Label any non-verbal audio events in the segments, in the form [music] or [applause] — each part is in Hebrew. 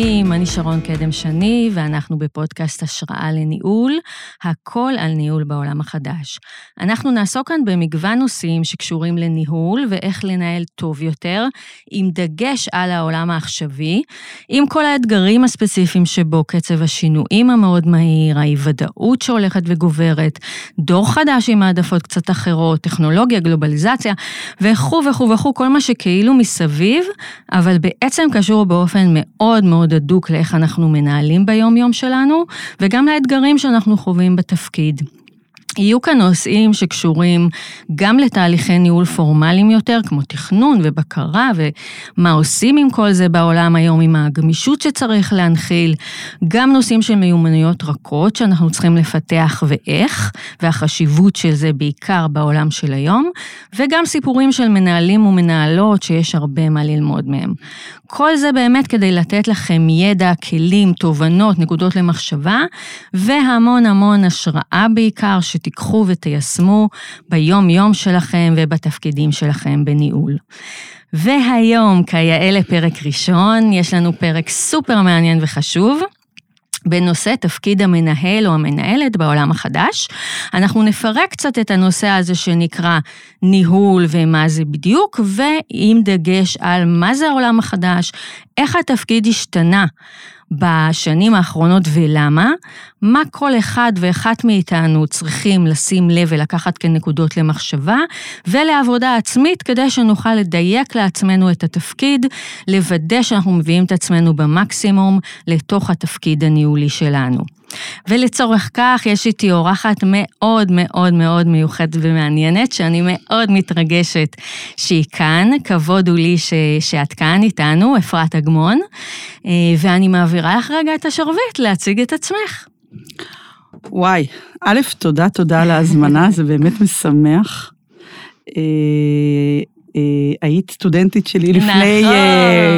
נעים? אני שרון קדם שני, ואנחנו בפודקאסט השראה לניהול, הכל על ניהול בעולם החדש. אנחנו נעסוק כאן במגוון נושאים שקשורים לניהול ואיך לנהל טוב יותר, עם דגש על העולם העכשווי, עם כל האתגרים הספציפיים שבו קצב השינויים המאוד מהיר, האי-ודאות שהולכת וגוברת, דור חדש עם העדפות קצת אחרות, טכנולוגיה, גלובליזציה, וכו' וכו' וכו', כל מה שכאילו מסביב, אבל בעצם קשור באופן מאוד מאוד הדוק לאיך אנחנו מנהלים ביום-יום שלנו, וגם לאתגרים שאנחנו חווים בתפקיד. יהיו כאן נושאים שקשורים גם לתהליכי ניהול פורמליים יותר, כמו תכנון ובקרה, ומה עושים עם כל זה בעולם היום, עם הגמישות שצריך להנחיל, גם נושאים של מיומנויות רכות שאנחנו צריכים לפתח ואיך, והחשיבות של זה בעיקר בעולם של היום, וגם סיפורים של מנהלים ומנהלות שיש הרבה מה ללמוד מהם. כל זה באמת כדי לתת לכם ידע, כלים, תובנות, נקודות למחשבה, והמון המון השראה בעיקר, שתיקחו ותיישמו ביום-יום שלכם ובתפקידים שלכם בניהול. והיום, כיאה לפרק ראשון, יש לנו פרק סופר מעניין וחשוב. בנושא תפקיד המנהל או המנהלת בעולם החדש. אנחנו נפרק קצת את הנושא הזה שנקרא ניהול ומה זה בדיוק, ועם דגש על מה זה העולם החדש, איך התפקיד השתנה בשנים האחרונות ולמה, מה כל אחד ואחת מאיתנו צריכים לשים לב ולקחת כנקודות למחשבה ולעבודה עצמית כדי שנוכל לדייק לעצמנו את התפקיד, לוודא שאנחנו מביאים את עצמנו במקסימום לתוך התפקיד הניהולי שלנו. ולצורך כך יש איתי אורחת מאוד מאוד מאוד מיוחדת ומעניינת, שאני מאוד מתרגשת שהיא כאן. כבוד הוא לי ש, שאת כאן איתנו, אפרת אגמון, אה, ואני מעבירה לך רגע את השרביט להציג את עצמך. וואי, א', תודה, תודה על ההזמנה, זה באמת משמח. אה, אה, היית סטודנטית שלי לפני נכון,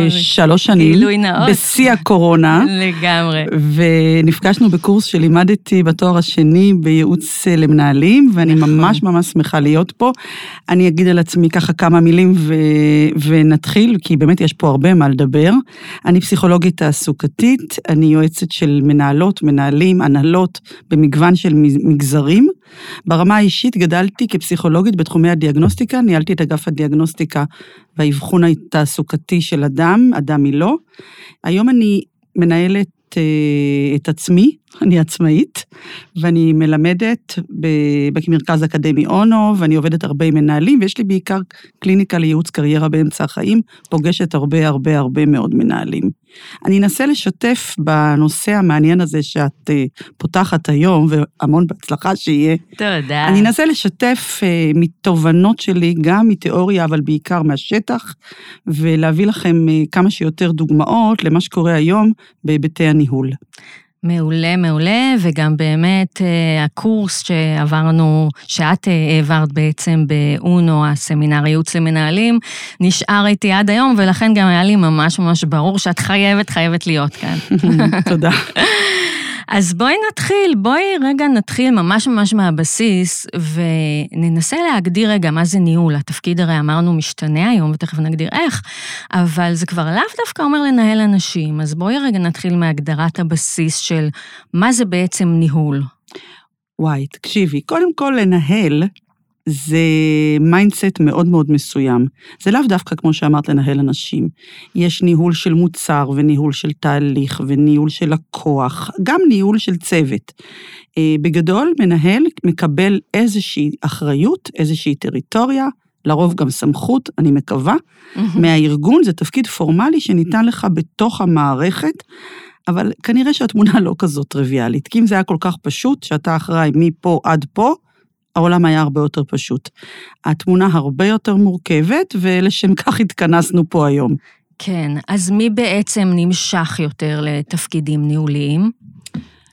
uh, שלוש שנים. גילוי נאות. בשיא הקורונה. לגמרי. ונפגשנו בקורס שלימדתי בתואר השני בייעוץ אה, למנהלים, ואני נכון. ממש ממש שמחה להיות פה. אני אגיד על עצמי ככה כמה מילים ו... ונתחיל, כי באמת יש פה הרבה מה לדבר. אני פסיכולוגית תעסוקתית, אני יועצת של מנהלות, מנהלים, הנהלות, במגוון של מגזרים. ברמה האישית גדלתי כפסיכולוגית בתחומי הדיאגנוסטיקה, ניהלתי את אגף הדיאגנוסטיקה והאבחון התעסוקתי של אדם, אדם היא לא. היום אני מנהלת אה, את עצמי, אני עצמאית, ואני מלמדת במרכז אקדמי אונו, ואני עובדת הרבה עם מנהלים, ויש לי בעיקר קליניקה לייעוץ קריירה באמצע החיים, פוגשת הרבה הרבה הרבה מאוד מנהלים. אני אנסה לשתף בנושא המעניין הזה שאת uh, פותחת היום, והמון בהצלחה שיהיה. תודה. אני אנסה לשתף uh, מתובנות שלי, גם מתיאוריה, אבל בעיקר מהשטח, ולהביא לכם uh, כמה שיותר דוגמאות למה שקורה היום בהיבטי הניהול. מעולה, מעולה, וגם באמת אה, הקורס שעברנו, שאת אה, העברת בעצם באונו, הסמינר ייעוץ למנהלים, נשאר איתי עד היום, ולכן גם היה לי ממש ממש ברור שאת חייבת, חייבת להיות כאן. [laughs] תודה. [laughs] אז בואי נתחיל, בואי רגע נתחיל ממש ממש מהבסיס, וננסה להגדיר רגע מה זה ניהול. התפקיד הרי אמרנו משתנה היום, ותכף נגדיר איך, אבל זה כבר לאו דווקא אומר לנהל אנשים, אז בואי רגע נתחיל מהגדרת הבסיס של מה זה בעצם ניהול. וואי, תקשיבי, קודם כל לנהל זה mindset מאוד מאוד מסוים. זה לאו דווקא, כמו שאמרת, לנהל אנשים. יש ניהול של מוצר, וניהול של תהליך, וניהול של לקוח, גם ניהול של צוות. אה, בגדול, מנהל מקבל איזושהי אחריות, איזושהי טריטוריה, לרוב גם סמכות, אני מקווה. מהארגון, זה תפקיד פורמלי שניתן לך בתוך המערכת. אבל כנראה שהתמונה לא כזאת טריוויאלית, כי אם זה היה כל כך פשוט, שאתה אחראי מפה עד פה, העולם היה הרבה יותר פשוט. התמונה הרבה יותר מורכבת, ולשם כך התכנסנו פה היום. כן, אז מי בעצם נמשך יותר לתפקידים ניהוליים?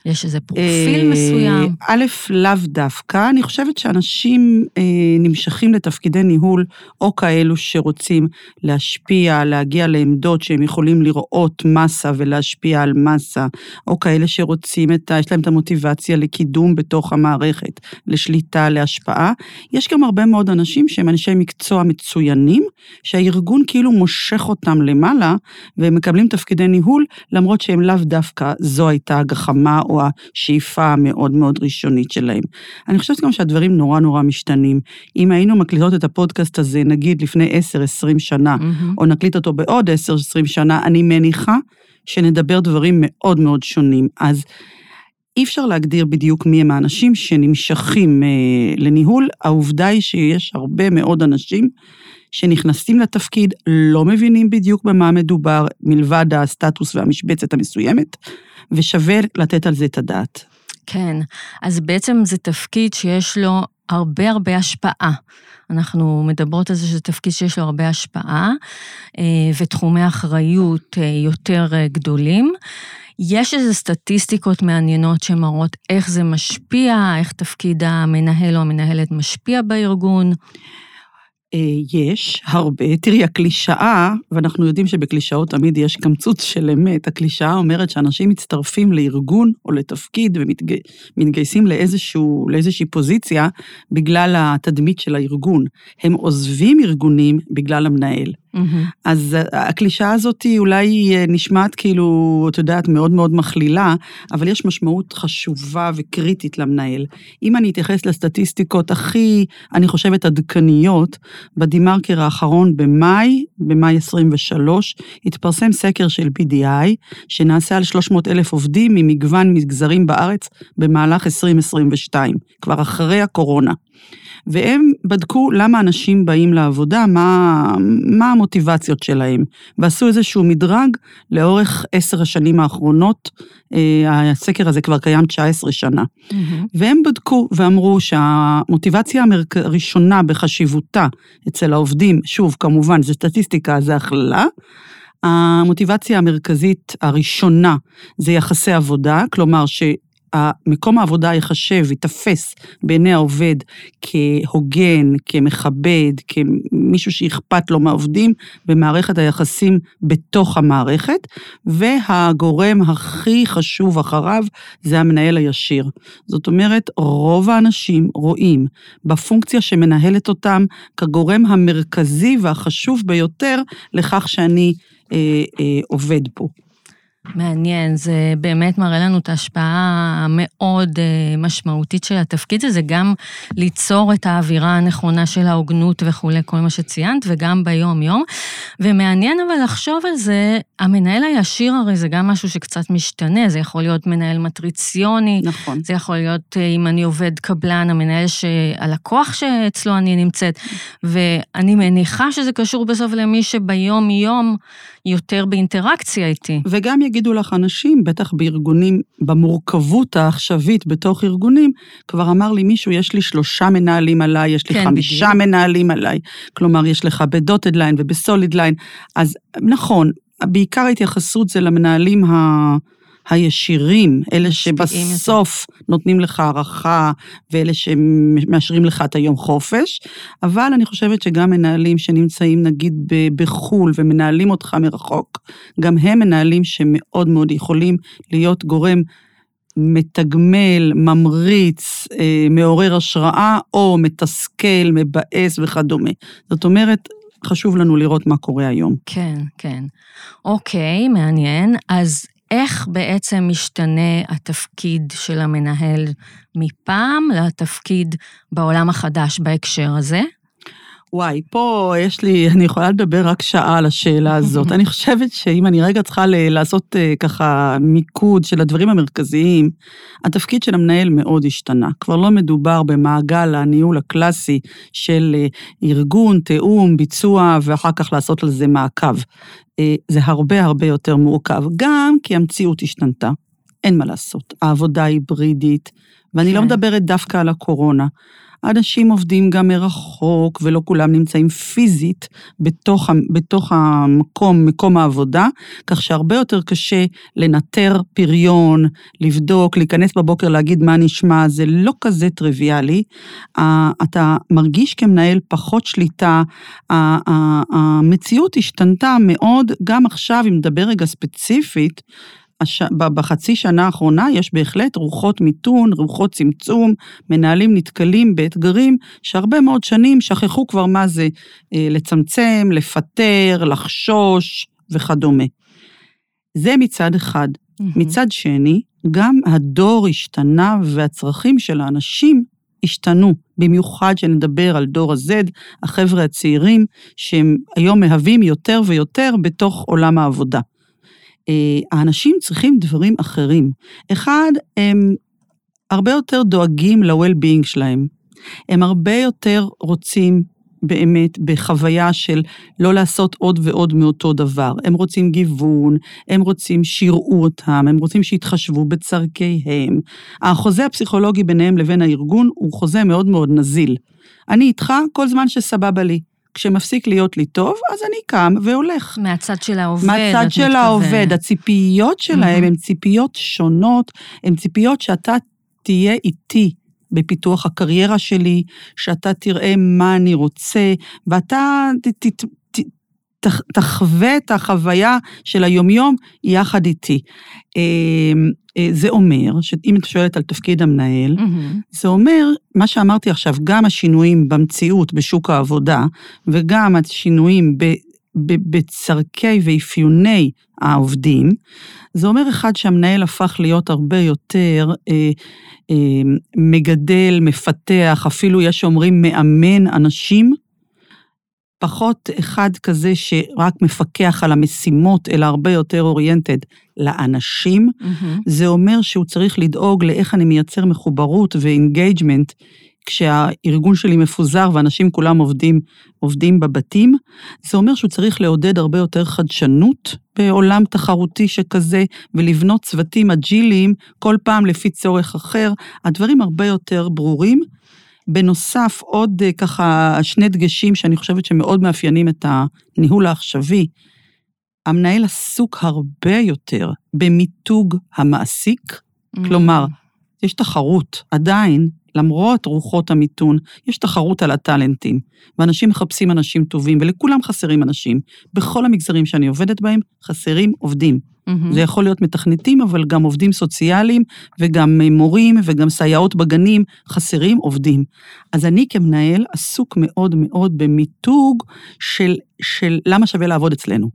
יש איזה פרופיל מסוים? א', לאו דווקא. אני חושבת שאנשים אה, נמשכים לתפקידי ניהול, או כאלו שרוצים להשפיע, להגיע לעמדות שהם יכולים לראות מסה ולהשפיע על מסה, או כאלה שרוצים את ה... יש להם את המוטיבציה לקידום בתוך המערכת, לשליטה, להשפעה. יש גם הרבה מאוד אנשים שהם אנשי מקצוע מצוינים, שהארגון כאילו מושך אותם למעלה, והם מקבלים תפקידי ניהול, למרות שהם לאו דווקא זו הייתה הגחמה או השאיפה המאוד מאוד ראשונית שלהם. אני חושבת גם שהדברים נורא נורא משתנים. אם היינו מקליטות את הפודקאסט הזה, נגיד לפני 10-20 שנה, mm-hmm. או נקליט אותו בעוד 10-20 שנה, אני מניחה שנדבר דברים מאוד מאוד שונים. אז אי אפשר להגדיר בדיוק מי הם האנשים שנמשכים אה, לניהול. העובדה היא שיש הרבה מאוד אנשים שנכנסים לתפקיד, לא מבינים בדיוק במה מדובר, מלבד הסטטוס והמשבצת המסוימת, ושווה לתת על זה את הדעת. כן, אז בעצם זה תפקיד שיש לו הרבה הרבה השפעה. אנחנו מדברות על זה שזה תפקיד שיש לו הרבה השפעה, אה, ותחומי אחריות אה, יותר אה, גדולים. יש איזה סטטיסטיקות מעניינות שמראות איך זה משפיע, איך תפקיד המנהל או המנהלת משפיע בארגון. אה, יש הרבה. תראי, הקלישאה, ואנחנו יודעים שבקלישאות תמיד יש קמצוץ של אמת, הקלישאה אומרת שאנשים מצטרפים לארגון או לתפקיד ומתגייסים לאיזשהו, לאיזושהי פוזיציה בגלל התדמית של הארגון. הם עוזבים ארגונים בגלל המנהל. Mm-hmm. אז הקלישאה הזאת היא אולי נשמעת כאילו, את יודעת, מאוד מאוד מכלילה, אבל יש משמעות חשובה וקריטית למנהל. אם אני אתייחס לסטטיסטיקות הכי, אני חושבת, עדכניות, בדה-מרקר האחרון במאי, במאי 23, התפרסם סקר של BDI, שנעשה על 300 אלף עובדים ממגוון מגזרים בארץ במהלך 2022, כבר אחרי הקורונה. והם בדקו למה אנשים באים לעבודה, מה, מה המוטיבציות שלהם, ועשו איזשהו מדרג לאורך עשר השנים האחרונות. אה, הסקר הזה כבר קיים 19 שנה. Mm-hmm. והם בדקו ואמרו שהמוטיבציה הראשונה בחשיבותה אצל העובדים, שוב, כמובן, זה סטטיסטיקה, זה הכללה, המוטיבציה המרכזית הראשונה זה יחסי עבודה, כלומר ש... מקום העבודה ייחשב, ייתפס בעיני העובד כהוגן, כמכבד, כמישהו שאכפת לו מהעובדים במערכת היחסים בתוך המערכת, והגורם הכי חשוב אחריו זה המנהל הישיר. זאת אומרת, רוב האנשים רואים בפונקציה שמנהלת אותם כגורם המרכזי והחשוב ביותר לכך שאני אה, אה, עובד פה. מעניין, זה באמת מראה לנו את ההשפעה המאוד אה, משמעותית של התפקיד הזה, גם ליצור את האווירה הנכונה של ההוגנות וכולי, כל מה שציינת, וגם ביום-יום. ומעניין אבל לחשוב על זה, המנהל הישיר הרי זה גם משהו שקצת משתנה, זה יכול להיות מנהל מטריציוני, נכון. זה יכול להיות, אה, אם אני עובד קבלן, המנהל, ש... הלקוח שאצלו אני נמצאת, ואני מניחה שזה קשור בסוף למי שביום-יום יותר באינטראקציה איתי. וגם יגידו לך אנשים, בטח בארגונים, במורכבות העכשווית בתוך ארגונים, כבר אמר לי מישהו, יש לי שלושה מנהלים עליי, יש לי כן, חמישה בדיוק. מנהלים עליי. כלומר, יש לך ב dotted line וב solid line. אז נכון, בעיקר ההתייחסות זה למנהלים ה... הישירים, אלה שבסוף נותנים לך הערכה ואלה שמאשרים לך את היום חופש, אבל אני חושבת שגם מנהלים שנמצאים נגיד בחו"ל ומנהלים אותך מרחוק, גם הם מנהלים שמאוד מאוד יכולים להיות גורם מתגמל, ממריץ, אה, מעורר השראה, או מתסכל, מבאס וכדומה. זאת אומרת, חשוב לנו לראות מה קורה היום. כן, כן. אוקיי, מעניין. אז איך בעצם משתנה התפקיד של המנהל מפעם לתפקיד בעולם החדש בהקשר הזה? וואי, פה יש לי, אני יכולה לדבר רק שעה על השאלה הזאת. אני חושבת שאם אני רגע צריכה לעשות אה, ככה מיקוד של הדברים המרכזיים, התפקיד של המנהל מאוד השתנה. כבר לא מדובר במעגל הניהול הקלאסי של אה, ארגון, תיאום, ביצוע, ואחר כך לעשות על זה מעקב. אה, זה הרבה הרבה יותר מורכב, גם כי המציאות השתנתה. אין מה לעשות. העבודה היברידית, ואני לא כן. מדברת דווקא על הקורונה. אנשים עובדים גם מרחוק, ולא כולם נמצאים פיזית בתוך, בתוך המקום, מקום העבודה, כך שהרבה יותר קשה לנטר פריון, לבדוק, להיכנס בבוקר, להגיד מה נשמע, זה לא כזה טריוויאלי. אתה מרגיש כמנהל פחות שליטה, המציאות השתנתה מאוד, גם עכשיו, אם נדבר רגע ספציפית, הש... בחצי שנה האחרונה יש בהחלט רוחות מיתון, רוחות צמצום, מנהלים נתקלים באתגרים שהרבה מאוד שנים שכחו כבר מה זה אה, לצמצם, לפטר, לחשוש וכדומה. זה מצד אחד. מצד שני, גם הדור השתנה והצרכים של האנשים השתנו, במיוחד שנדבר על דור ה-Z, החבר'ה הצעירים, שהם היום מהווים יותר ויותר בתוך עולם העבודה. אה, האנשים צריכים דברים אחרים. אחד, הם הרבה יותר דואגים ל-well-being שלהם. הם הרבה יותר רוצים באמת בחוויה של לא לעשות עוד ועוד מאותו דבר. הם רוצים גיוון, הם רוצים שיראו אותם, הם רוצים שיתחשבו בצורכיהם. החוזה הפסיכולוגי ביניהם לבין הארגון הוא חוזה מאוד מאוד נזיל. אני איתך כל זמן שסבבה לי. כשמפסיק להיות לי טוב, אז אני קם והולך. מהצד של העובד, מהצד של מתכוונת. העובד, הציפיות שלהם הן ציפיות שונות, הן ציפיות שאתה תהיה איתי בפיתוח הקריירה שלי, שאתה תראה מה אני רוצה, ואתה ת, ת, ת, ת, תחווה את החוויה של היומיום יחד איתי. אה, זה אומר, שאם את שואלת על תפקיד המנהל, מהמם. זה אומר, מה שאמרתי עכשיו, גם השינויים במציאות בשוק העבודה, וגם השינויים ב, ב, בצורכי ואפיוני העובדים, זה אומר אחד שהמנהל הפך להיות הרבה יותר אה, אה, מגדל, מפתח, אפילו יש שאומרים מאמן אנשים, פחות אחד כזה שרק מפקח על המשימות, אלא הרבה יותר oriented לאנשים. מהמם. זה אומר שהוא צריך לדאוג לאיך אני מייצר מחוברות ו engagement כשהארגון שלי מפוזר ואנשים כולם עובדים, עובדים בבתים. זה אומר שהוא צריך לעודד הרבה יותר חדשנות בעולם תחרותי שכזה, ולבנות צוותים אג'יליים כל פעם לפי צורך אחר. הדברים הרבה יותר ברורים. בנוסף, עוד אה, ככה שני דגשים שאני חושבת שמאוד מאפיינים את הניהול העכשווי. המנהל עסוק הרבה יותר במיתוג המעסיק, כלומר, יש תחרות, עדיין, למרות רוחות המיתון, יש תחרות על הטאלנטים, ואנשים מחפשים אנשים טובים, ולכולם חסרים אנשים. בכל המגזרים שאני עובדת בהם, חסרים עובדים. מהמם. זה יכול להיות מתכנתים, אבל גם עובדים סוציאליים, וגם מורים, וגם סייעות בגנים, חסרים עובדים. אז אני כמנהל עסוק מאוד מאוד במיתוג של, של למה שווה לעבוד אצלנו.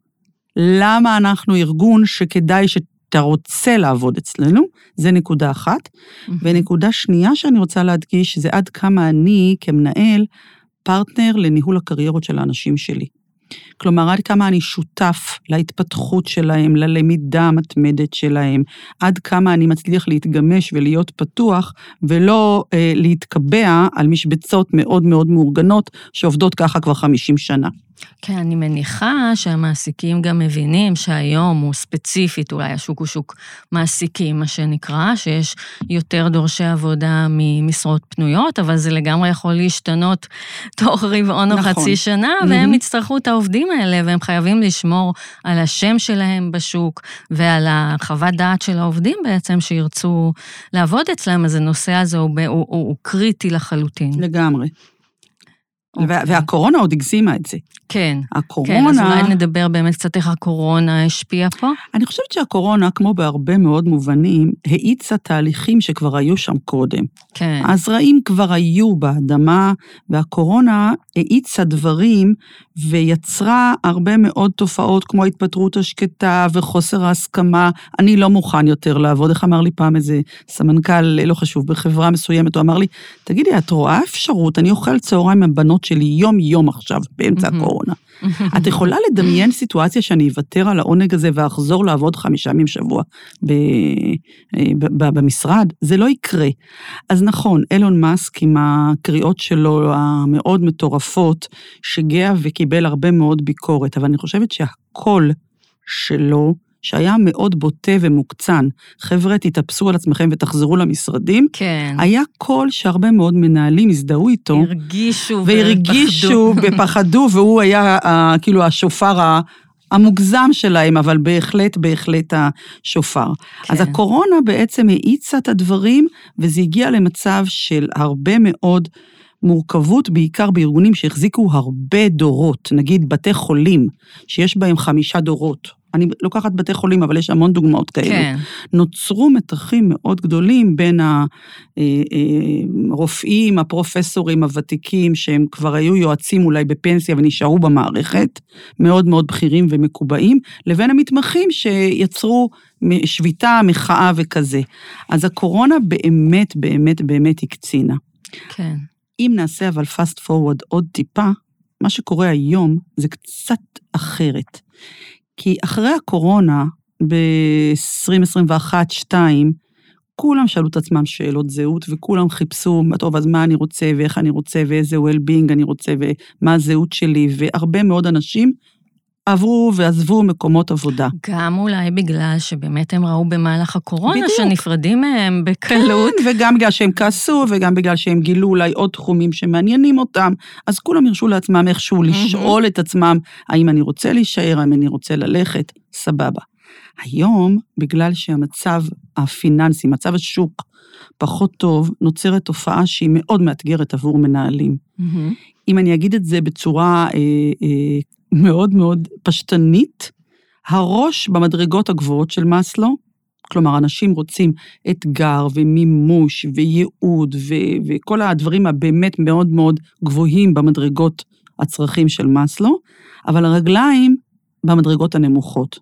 למה אנחנו ארגון שכדאי שאתה רוצה לעבוד אצלנו, זה נקודה אחת. מהמם. ונקודה שנייה שאני רוצה להדגיש, זה עד כמה אני כמנהל פרטנר לניהול הקריירות של האנשים שלי. כלומר, עד כמה אני שותף להתפתחות שלהם, ללמידה המתמדת שלהם, עד כמה אני מצליח להתגמש ולהיות פתוח, ולא אה, להתקבע על משבצות מאוד מאוד מאורגנות, שעובדות ככה כבר 50 שנה. כן, אני מניחה שהמעסיקים גם מבינים שהיום הוא ספציפית, אולי השוק הוא שוק מעסיקים, מה שנקרא, שיש יותר דורשי עבודה ממשרות פנויות, אבל זה לגמרי יכול להשתנות [laughs] תוך רבעון או נכון. חצי שנה, מהמם. והם יצטרכו את העובדים האלה, והם חייבים לשמור על השם שלהם בשוק ועל החוות דעת של העובדים בעצם, שירצו לעבוד אצלם, אז הנושא הזה הוא, הוא, הוא, הוא קריטי לחלוטין. לגמרי. אוקיי. וה- והקורונה עוד הגזימה את זה. כן. הקורונה... כן, אז אולי נדבר באמת קצת איך הקורונה השפיעה פה. אני חושבת שהקורונה, כמו בהרבה מאוד מובנים, האיצה תהליכים שכבר היו שם קודם. כן. הזרעים כבר היו באדמה, והקורונה האיצה דברים ויצרה הרבה מאוד תופעות כמו ההתפטרות השקטה וחוסר ההסכמה. אני לא מוכן יותר לעבוד. איך אמר לי פעם איזה סמנכ"ל, לא חשוב, בחברה מסוימת, הוא אמר לי, תגידי, את רואה אפשרות? אני אוכל צהריים עם הבנות שלי יום-יום עכשיו, באמצע. הקורונה. [laughs] את יכולה לדמיין סיטואציה שאני אוותר על העונג הזה ואחזור לעבוד חמישה ימים בשבוע ב- ב- ב- במשרד? זה לא יקרה. אז נכון, אילון מאסק עם הקריאות שלו המאוד מטורפות, שיגע וקיבל הרבה מאוד ביקורת, אבל אני חושבת שהקול שלו שהיה מאוד בוטה ומוקצן. חבר'ה, תתאפסו על עצמכם ותחזרו למשרדים. כן. היה קול שהרבה מאוד מנהלים הזדהו איתו. הרגישו והרגישו ופחדו. [laughs] והוא היה אה, כאילו השופר ה- המוגזם שלהם, אבל בהחלט, בהחלט השופר. כן. אז הקורונה בעצם האיצה את הדברים, וזה הגיע למצב של הרבה מאוד מורכבות, בעיקר בארגונים שהחזיקו הרבה דורות, נגיד בתי חולים, שיש בהם חמישה דורות. אני לוקחת בתי חולים, אבל יש המון דוגמאות כאלה. כן. נוצרו מתחים מאוד גדולים בין הרופאים, הפרופסורים הוותיקים, שהם כבר היו יועצים אולי בפנסיה ונשארו במערכת, מאוד מאוד בכירים ומקובעים, לבין המתמחים שיצרו שביתה, מחאה וכזה. אז הקורונה באמת, באמת, באמת הקצינה. כן. אם נעשה אבל fast forward עוד טיפה, מה שקורה היום זה קצת אחרת. כי אחרי הקורונה, ב-2021-2022, כולם שאלו את עצמם שאלות זהות, וכולם חיפשו, טוב, אז מה אני רוצה, ואיך אני רוצה, ואיזה well-being אני רוצה, ומה הזהות שלי, והרבה מאוד אנשים עברו ועזבו מקומות עבודה. גם אולי בגלל שבאמת הם ראו במהלך הקורונה בדיוק. שנפרדים מהם בקלות. כן, וגם בגלל שהם כעסו, וגם בגלל שהם גילו אולי עוד תחומים שמעניינים אותם, אז כולם הרשו לעצמם איכשהו לשאול את עצמם, האם אני רוצה להישאר, האם אני רוצה ללכת, סבבה. היום, בגלל שהמצב הפיננסי, מצב השוק, פחות טוב, נוצרת תופעה שהיא מאוד מאתגרת עבור מנהלים. מהמם. אם אני אגיד את זה בצורה אה, אה, מאוד מאוד פשטנית, הראש במדרגות הגבוהות של מאסלו, כלומר, אנשים רוצים אתגר ומימוש וייעוד ו- וכל הדברים הבאמת מאוד מאוד גבוהים במדרגות הצרכים של מאסלו, אבל הרגליים במדרגות הנמוכות.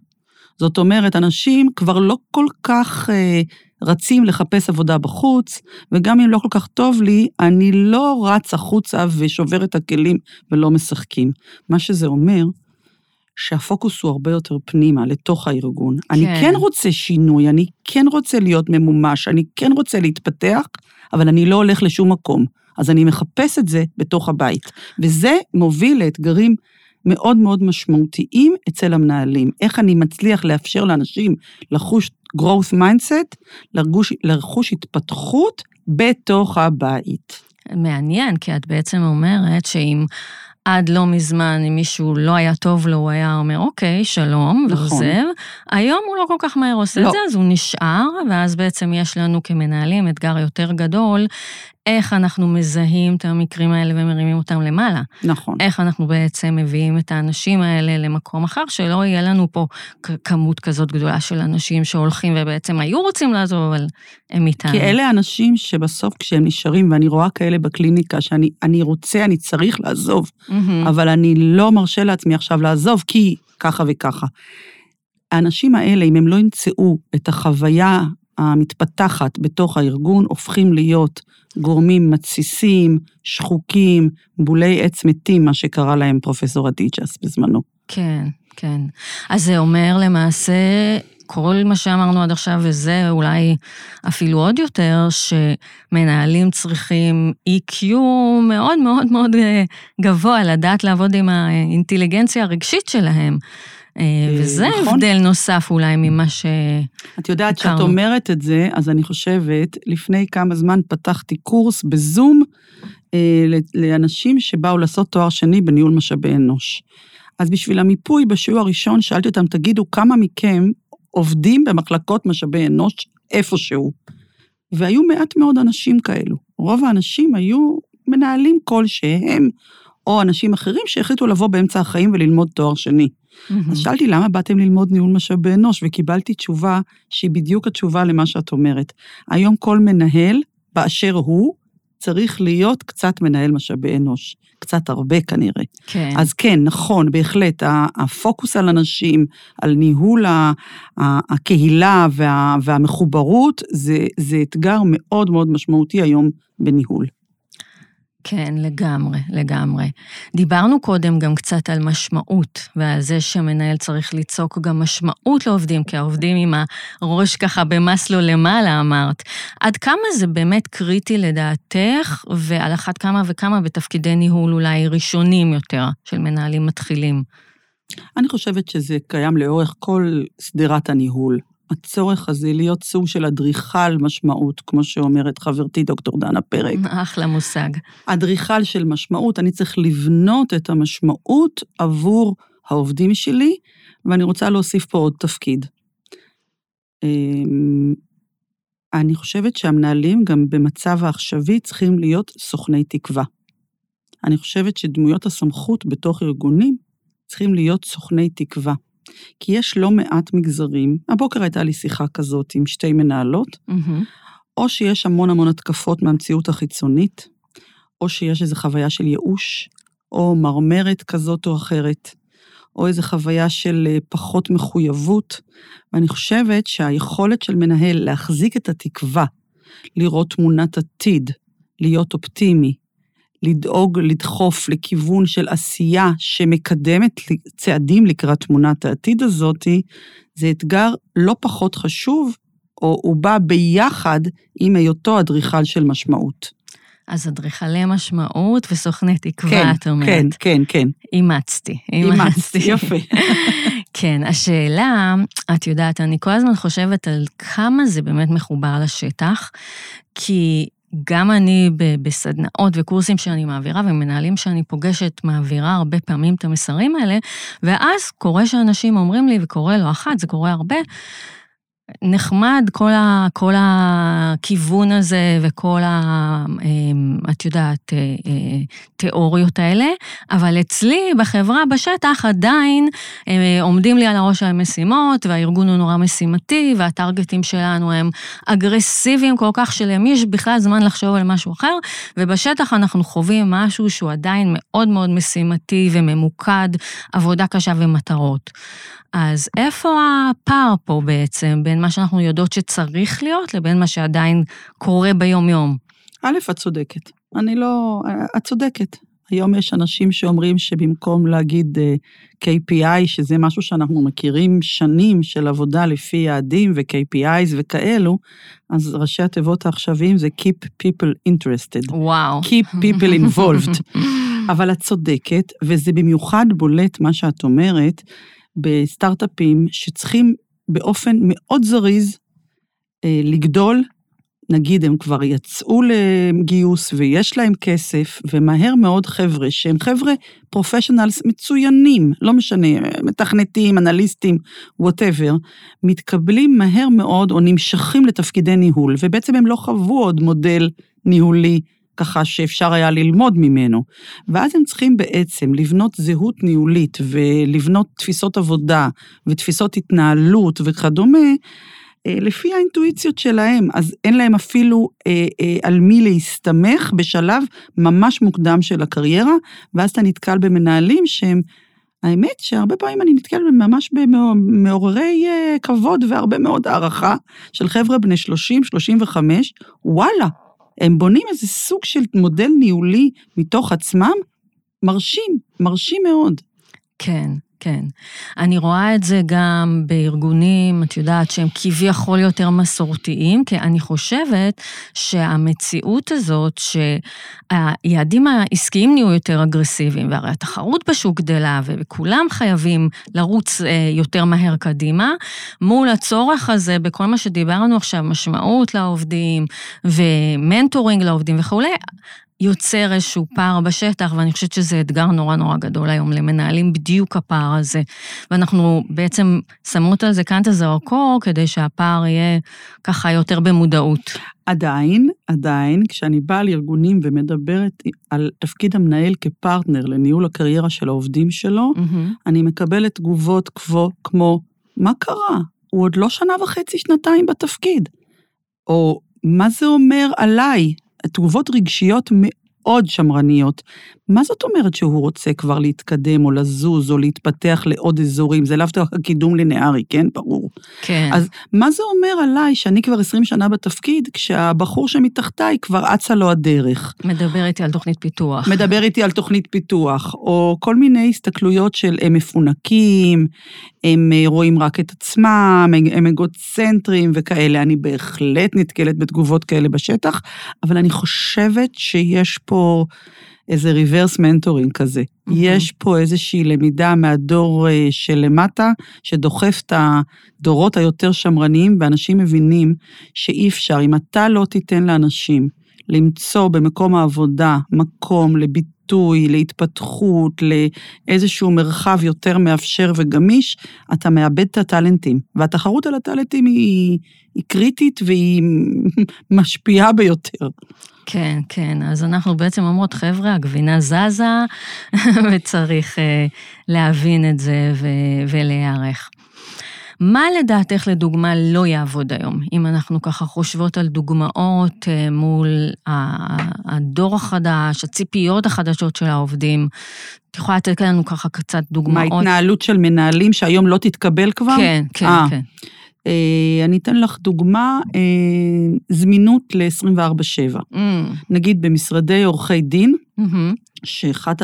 זאת אומרת, אנשים כבר לא כל כך אה, רצים לחפש עבודה בחוץ, וגם אם לא כל כך טוב לי, אני לא רץ החוצה ושובר את הכלים ולא משחקים. מה שזה אומר, שהפוקוס הוא הרבה יותר פנימה, לתוך הארגון. כן. אני כן רוצה שינוי, אני כן רוצה להיות ממומש, אני כן רוצה להתפתח, אבל אני לא הולך לשום מקום. אז אני מחפש את זה בתוך הבית. וזה מוביל לאתגרים מאוד מאוד משמעותיים אצל המנהלים. איך אני מצליח לאפשר לאנשים לחוש growth mindset, לרגוש, לרכוש התפתחות בתוך הבית. מעניין, כי את בעצם אומרת שאם עד לא מזמן, אם מישהו לא היה טוב לו, הוא היה אומר, אוקיי, שלום, נכון. ועוזב. היום הוא לא כל כך מהר עושה לא. את זה, אז הוא נשאר, ואז בעצם יש לנו כמנהלים אתגר יותר גדול, איך אנחנו מזהים את המקרים האלה ומרימים אותם למעלה. נכון. איך אנחנו בעצם מביאים את האנשים האלה למקום אחר, שלא יהיה לנו פה כמות כזאת גדולה של אנשים שהולכים ובעצם היו רוצים לעזוב, אבל הם איתנו. כי אלה האנשים שבסוף כשהם נשארים, ואני רואה כאלה בקליניקה, שאני אני רוצה, אני צריך לעזוב, מהמם. אבל אני לא מרשה לעצמי עכשיו לעזוב, כי ככה וככה. האנשים האלה, אם הם לא ימצאו את החוויה המתפתחת בתוך הארגון, הופכים להיות גורמים מתסיסים, שחוקים, בולי עץ מתים, מה שקרא להם פרופסור אדיג'ס בזמנו. כן, כן. אז זה אומר למעשה, כל מה שאמרנו עד עכשיו, וזה אולי אפילו עוד יותר, שמנהלים צריכים EQ מאוד מאוד מאוד אה, גבוה, לדעת לעבוד עם האינטליגנציה הרגשית שלהם. אה, וזה נכון. הבדל נוסף אולי ממה ש... את יודעת, כשאת. אומרת את זה, אז אני חושבת, לפני כמה זמן פתחתי קורס בזום אה, לאנשים שבאו לעשות תואר שני בניהול משאבי אנוש. אז בשביל המיפוי בשיעור הראשון שאלתי אותם, תגידו, כמה מכם עובדים במחלקות משאבי אנוש איפשהו? והיו מעט מאוד אנשים כאלו. רוב האנשים היו מנהלים כלשהם, או אנשים אחרים שהחליטו לבוא באמצע החיים וללמוד תואר שני. מהמם. אז שאלתי, למה באתם ללמוד ניהול משאבי אנוש? וקיבלתי תשובה שהיא בדיוק התשובה למה שאת אומרת. היום כל מנהל, באשר הוא, צריך להיות קצת מנהל משאבי אנוש. קצת הרבה כנראה. כן. אז כן, נכון, בהחלט, הפוקוס על אנשים, על ניהול הקהילה וה- והמחוברות, זה, זה אתגר מאוד מאוד משמעותי היום בניהול. כן, לגמרי, לגמרי. דיברנו קודם גם קצת על משמעות, ועל זה שמנהל צריך ליצוק גם משמעות לעובדים, כי העובדים עם הראש ככה במסלו למעלה, אמרת. עד כמה זה באמת קריטי לדעתך, ועל אחת כמה וכמה בתפקידי ניהול אולי ראשונים יותר של מנהלים מתחילים? אני חושבת שזה קיים לאורך כל שדרת הניהול. הצורך הזה להיות סוג של אדריכל משמעות, כמו שאומרת חברתי דוקטור דנה פרק. [laughs] אחלה מושג. אדריכל של משמעות, אני צריך לבנות את המשמעות עבור העובדים שלי, ואני רוצה להוסיף פה עוד תפקיד. אמ, אני חושבת שהמנהלים גם במצב העכשווי צריכים להיות סוכני תקווה. אני חושבת שדמויות הסמכות בתוך ארגונים צריכים להיות סוכני תקווה. כי יש לא מעט מגזרים, הבוקר הייתה לי שיחה כזאת עם שתי מנהלות, מהמם. או שיש המון המון התקפות מהמציאות החיצונית, או שיש איזו חוויה של ייאוש, או מרמרת כזאת או אחרת, או איזו חוויה של אה, פחות מחויבות. ואני חושבת שהיכולת של מנהל להחזיק את התקווה, לראות תמונת עתיד, להיות אופטימי, לדאוג, לדחוף לכיוון של עשייה שמקדמת צעדים לקראת תמונת העתיד הזאתי, זה אתגר לא פחות חשוב, או הוא בא ביחד עם היותו אדריכל של משמעות. אז אדריכלי משמעות וסוכני תקווה, כן, את אומרת. כן, כן, כן. אימצתי, אימצת, יפה. [laughs] כן, השאלה, את יודעת, אני כל הזמן חושבת על כמה זה באמת מחובר לשטח, כי גם אני בסדנאות וקורסים שאני מעבירה ומנהלים שאני פוגשת מעבירה הרבה פעמים את המסרים האלה, ואז קורה שאנשים אומרים לי, וקורה לא אחת, זה קורה הרבה, נחמד כל, ה, כל הכיוון הזה וכל ה... אמ, את יודעת, אה, אה, תיאוריות האלה, אבל אצלי בחברה, בשטח, עדיין אה, עומדים לי על הראש המשימות, והארגון הוא נורא משימתי, והטרגטים שלנו הם אגרסיביים כל כך, שלמי יש בכלל זמן לחשוב על משהו אחר, ובשטח אנחנו חווים משהו שהוא עדיין מאוד מאוד משימתי וממוקד, עבודה קשה ומטרות. אז איפה הפער פה בעצם בין מה שאנחנו יודעות שצריך להיות לבין מה שעדיין קורה ביום-יום? א', את צודקת. אני לא... את צודקת. היום יש אנשים שאומרים שבמקום להגיד אה, KPI, שזה משהו שאנחנו מכירים שנים של עבודה לפי יעדים ו-KPIs וכאלו, אז ראשי התיבות העכשוויים זה Keep People Interested. וואו. Keep People Involved. [laughs] אבל את צודקת, וזה במיוחד בולט מה שאת אומרת, בסטארט-אפים שצריכים באופן מאוד זריז אה, לגדול, נגיד הם כבר יצאו לגיוס ויש להם כסף, ומהר מאוד חבר'ה שהם חבר'ה פרופשיונלס מצוינים, לא משנה, מתכנתים, אנליסטים, whatever, מתקבלים מהר מאוד או נמשכים לתפקידי ניהול, ובעצם הם לא חוו עוד מודל ניהולי ככה שאפשר היה ללמוד ממנו. ואז הם צריכים בעצם לבנות זהות ניהולית ולבנות תפיסות עבודה ותפיסות התנהלות וכדומה, אה, לפי האינטואיציות שלהם, אז אין להם אפילו אה, אה, על מי להסתמך בשלב ממש מוקדם של הקריירה, ואז אתה נתקל במנהלים שהם, האמת שהרבה פעמים אני נתקל ממש במעוררי אה, כבוד והרבה מאוד הערכה של חבר'ה בני 30, 35, וואלה, הם בונים איזה סוג של מודל ניהולי מתוך עצמם, מרשים, מרשים מאוד. כן, כן. אני רואה את זה גם בארגונים, את יודעת, שהם כביכול יותר מסורתיים, כי אני חושבת שהמציאות הזאת, שהיעדים העסקיים נהיו יותר אגרסיביים, והרי התחרות בשוק גדלה, וכולם חייבים לרוץ אה, יותר מהר קדימה, מול הצורך הזה בכל מה שדיברנו עכשיו, משמעות לעובדים, ו mentoring לעובדים וכולי. יוצר איזשהו פער בשטח, ואני חושבת שזה אתגר נורא נורא גדול היום למנהלים, בדיוק הפער הזה. ואנחנו בעצם שמות על זה כאן את הזרקור, כדי שהפער יהיה ככה יותר במודעות. עדיין, עדיין, כשאני באה לארגונים ומדברת על תפקיד המנהל כפרטנר לניהול הקריירה של העובדים שלו, מהמם. אני מקבלת תגובות כמו, כמו, מה קרה? הוא עוד לא שנה וחצי, שנתיים בתפקיד. או, מה זה אומר עליי? תגובות רגשיות מאוד שמרניות. מה זאת אומרת שהוא רוצה כבר להתקדם או לזוז או להתפתח לעוד אזורים? זה לאו דווקא קידום לינארי, כן? ברור. כן. אז מה זה אומר עליי שאני כבר 20 שנה בתפקיד, כשהבחור שמתחתיי כבר אצה לו הדרך? מדבר איתי על תוכנית פיתוח. מדבר איתי על תוכנית פיתוח, או כל מיני הסתכלויות של הם מפונקים, הם אה, רואים רק את עצמם, הם- הם אגוצנטרים וכאלה. אני בהחלט נתקלת בתגובות כאלה בשטח, אבל אני חושבת שיש פה איזה reverse mentoring כזה. Mm-hmm. יש פה איזושהי למידה מהדור אה, שלמטה, שדוחף את הדורות היותר שמרניים, ואנשים מבינים שאי אפשר, אם אתה לא תיתן לאנשים למצוא במקום העבודה מקום לביטוי, להתפתחות, לאיזשהו מרחב יותר מאפשר וגמיש, אתה מאבד את הטאלנטים. והתחרות על הטאלנטים היא, היא קריטית והיא [laughs] משפיעה ביותר. כן, כן. אז אנחנו בעצם אומרות, חבר'ה, הגבינה זזה, [laughs] וצריך uh, להבין את זה ו- ולהיערך. מה לדעתך לדוגמה לא יעבוד היום, אם אנחנו ככה חושבות על דוגמאות uh, מול הדור החדש, הציפיות החדשות של העובדים? את יכולה לתת לנו ככה קצת דוגמאות? מה, התנהלות של מנהלים שהיום לא תתקבל כבר? כן, כן, 아. כן. אה, אני אתן לך דוגמה, אה, זמינות ל-24/7. Mm. נגיד במשרדי עורכי דין, mm-hmm. שאחת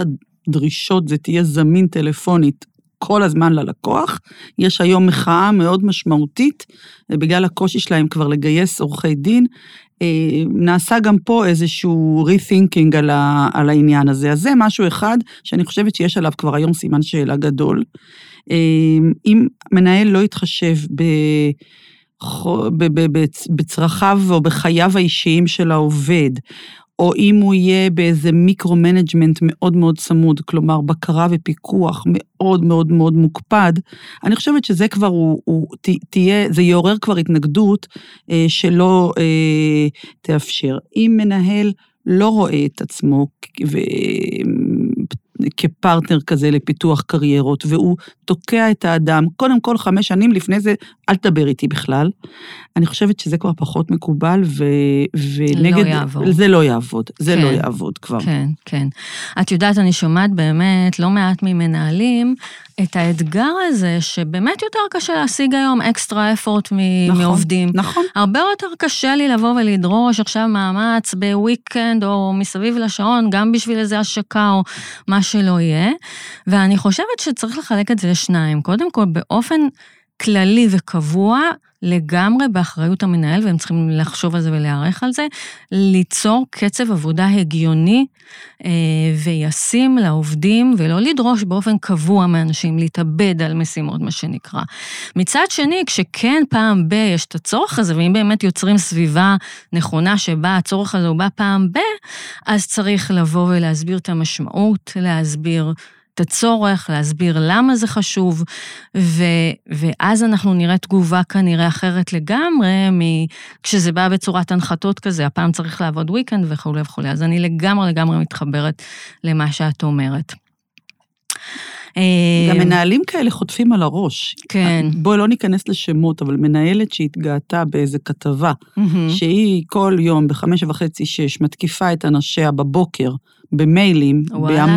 הדרישות זה תהיה זמין טלפונית כל הזמן ללקוח. יש היום מחאה מאוד משמעותית, בגלל הקושי שלהם כבר לגייס עורכי דין. אה, נעשה גם פה איזשהו rethinking על, ה, על העניין הזה. אז זה משהו אחד שאני חושבת שיש עליו כבר היום סימן שאלה גדול. אה, אם מנהל לא יתחשב ב... בצרכיו או בחייו האישיים של העובד, או אם הוא יהיה באיזה micro-management מאוד מאוד צמוד, כלומר בקרה ופיקוח מאוד מאוד מאוד מוקפד, אני חושבת שזה כבר, הוא, הוא תהיה, זה יעורר כבר התנגדות אה, שלא אה, תאפשר. אם מנהל לא רואה את עצמו ו... כפרטנר כזה לפיתוח קריירות, והוא תוקע את האדם, קודם כל חמש שנים לפני זה, אל תדבר איתי בכלל. אני חושבת שזה כבר פחות מקובל, ו, ונגד... לא יעבור. זה לא יעבוד, זה לא כן, לא יעבוד כבר. כן, כן. את יודעת, אני שומעת באמת לא מעט ממנהלים את האתגר הזה, שבאמת יותר קשה להשיג היום אקסטרה אפורט נכון, מעובדים. נכון. הרבה יותר קשה לי לבוא ולדרוש עכשיו מאמץ בוויקנד או מסביב לשעון, גם בשביל איזה השקה או מה שלא יהיה. ואני חושבת שצריך לחלק את זה לשניים. קודם כל, באופן כללי וקבוע, לגמרי באחריות המנהל, והם צריכים לחשוב על זה ולהיערך על זה, ליצור קצב עבודה הגיוני אה, וישים לעובדים, ולא לדרוש באופן קבוע מאנשים להתאבד על משימות, מה שנקרא. מצד שני, כשכן פעם ב- יש את הצורך הזה, ואם באמת יוצרים סביבה נכונה שבה הצורך הזה הוא בא פעם ב- אז צריך לבוא ולהסביר את המשמעות, להסביר את הצורך, להסביר למה זה חשוב, ו, ואז אנחנו נראה תגובה כנראה אחרת לגמרי כשזה בא בצורת הנחתות כזה, הפעם צריך לעבוד weekend וכולי וכולי. אז אני לגמרי לגמרי מתחברת למה שאת אומרת. גם אה, מנהלים כאלה חוטפים על הראש. כן. בואי לא ניכנס לשמות, אבל מנהלת שהתגאתה באיזה כתבה, שהיא כל יום בחמש וחצי, שש, מתקיפה את אנשיה בבוקר, במיילים,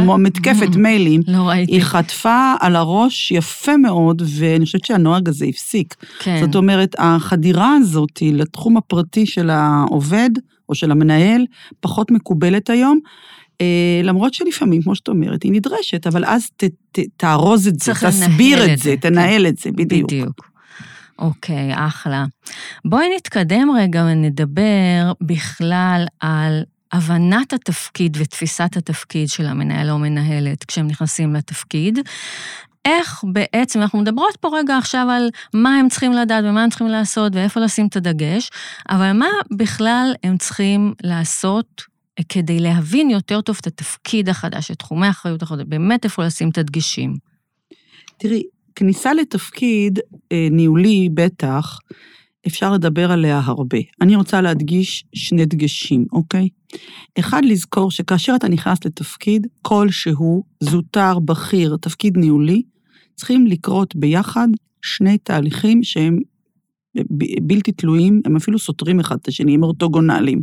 במתקפת [laughs] מיילים, לא ראיתי. היא חטפה על הראש יפה מאוד, ואני חושבת שהנוהג הזה הפסיק. כן. זאת אומרת, החדירה הזאת לתחום הפרטי של העובד או של המנהל פחות מקובלת היום. אה, למרות שלפעמים, כמו שאת אומרת, היא נדרשת, אבל אז ת, ת, תארוז את זה, תסביר את, את זה, כן. תנהל את זה, בדיוק. בדיוק. אוקיי, אחלה. בואי נתקדם רגע ונדבר בכלל על הבנת התפקיד ותפיסת התפקיד של המנהל או המנהלת כשהם נכנסים לתפקיד. איך בעצם, אנחנו מדברות פה רגע עכשיו על מה הם צריכים לדעת ומה הם צריכים לעשות ואיפה לשים את הדגש, אבל מה בכלל הם צריכים לעשות כדי להבין יותר טוב את התפקיד החדש, את תחומי האחריות החדש, באמת איפה לשים את הדגשים. תראי, כניסה לתפקיד אה, ניהולי, בטח, אפשר לדבר עליה הרבה. אני רוצה להדגיש שני דגשים, אוקיי? אחד, לזכור שכאשר אתה נכנס לתפקיד כלשהו, זוטר, בכיר, תפקיד ניהולי, צריכים לקרות ביחד שני תהליכים שהם בלתי תלויים, הם אפילו סותרים אחד את השני, הם אורתוגונליים.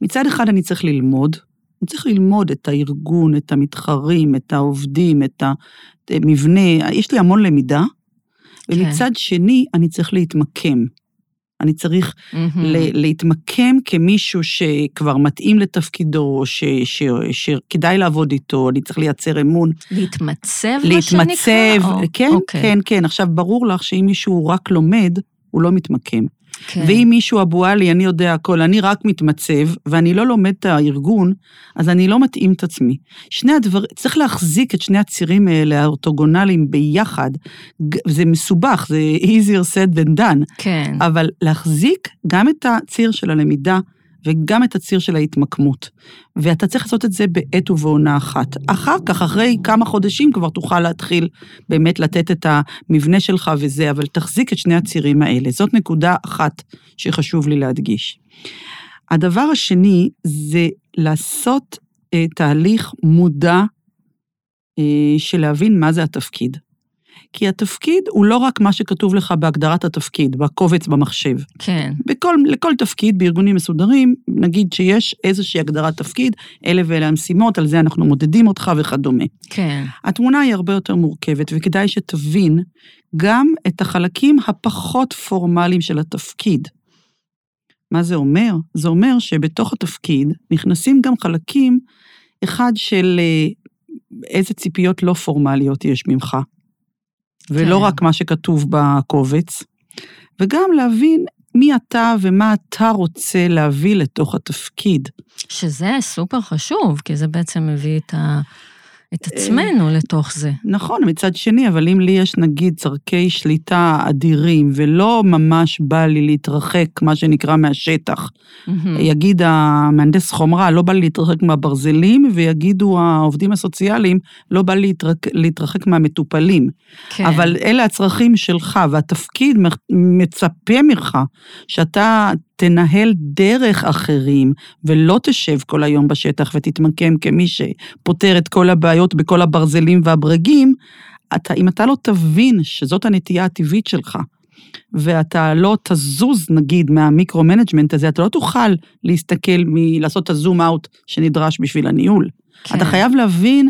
מצד אחד אני צריך ללמוד, אני צריך ללמוד את הארגון, את המתחרים, את העובדים, את המבנה, יש לי המון למידה, כן. ומצד שני אני צריך להתמקם. אני צריך mm-hmm. להתמקם כמישהו שכבר מתאים לתפקידו, ש, ש, שכדאי לעבוד איתו, אני צריך לייצר אמון. להתמצב, מה שנקרא? להתמצב, כן, okay. אוקיי. כן, כן. עכשיו, ברור לך שאם מישהו רק לומד, הוא לא מתמקם. כן. ואם מישהו אבו עלי, אני יודע הכל, אני רק מתמצב, ואני לא לומד את הארגון, אז אני לא מתאים את עצמי. שני הדברים, צריך להחזיק את שני הצירים האלה, האורתוגונליים, ביחד. זה מסובך, זה [laughs] easier said than done, כן. אבל להחזיק גם את הציר של הלמידה וגם את הציר של ההתמקמות. ואתה צריך לעשות את זה בעת ובעונה אחת. אחר כך, אחרי כמה חודשים, כבר תוכל להתחיל באמת לתת את המבנה שלך וזה, אבל תחזיק את שני הצירים האלה. זאת נקודה אחת שחשוב לי להדגיש. הדבר השני זה לעשות אה, תהליך מודע אה, של להבין מה זה התפקיד. כי התפקיד הוא לא רק מה שכתוב לך בהגדרת התפקיד, בקובץ במחשב. כן. בכל, לכל תפקיד בארגונים מסודרים, נגיד שיש איזושהי הגדרת תפקיד, אלה ואלה המשימות, על זה אנחנו מודדים אותך וכדומה. כן. התמונה היא הרבה יותר מורכבת, וכדאי שתבין גם את החלקים הפחות פורמליים של התפקיד. מה זה אומר? זה אומר שבתוך התפקיד נכנסים גם חלקים, אחד של אה, איזה ציפיות לא פורמליות יש ממך, ולא כן. רק מה שכתוב בקובץ, וגם להבין מי אתה ומה אתה רוצה להביא לתוך התפקיד. שזה סופר חשוב, כי זה בעצם מביא את, ה... את עצמנו לתוך זה. נכון, מצד שני, אבל אם לי יש נגיד צורכי שליטה אדירים, ולא ממש בא לי להתרחק, מה שנקרא, מהשטח. יגיד המהנדס חומרה, לא בא לי להתרחק מהברזלים, ויגידו העובדים הסוציאליים, לא בא לי להתרק, להתרחק מהמטופלים. כן. אבל אלה הצרכים שלך, והתפקיד מצפה ממך שאתה תנהל דרך אחרים, ולא תשב כל היום בשטח ותתמקם כמי שפותר את כל הבעיות בכל הברזלים והברגים, אתה, אם אתה לא תבין שזאת הנטייה הטבעית שלך, ואתה לא תזוז, נגיד, מה micro-management הזה, אתה לא תוכל להסתכל, מ- לעשות את ה zoom out שנדרש בשביל הניהול. כן. אתה חייב להבין,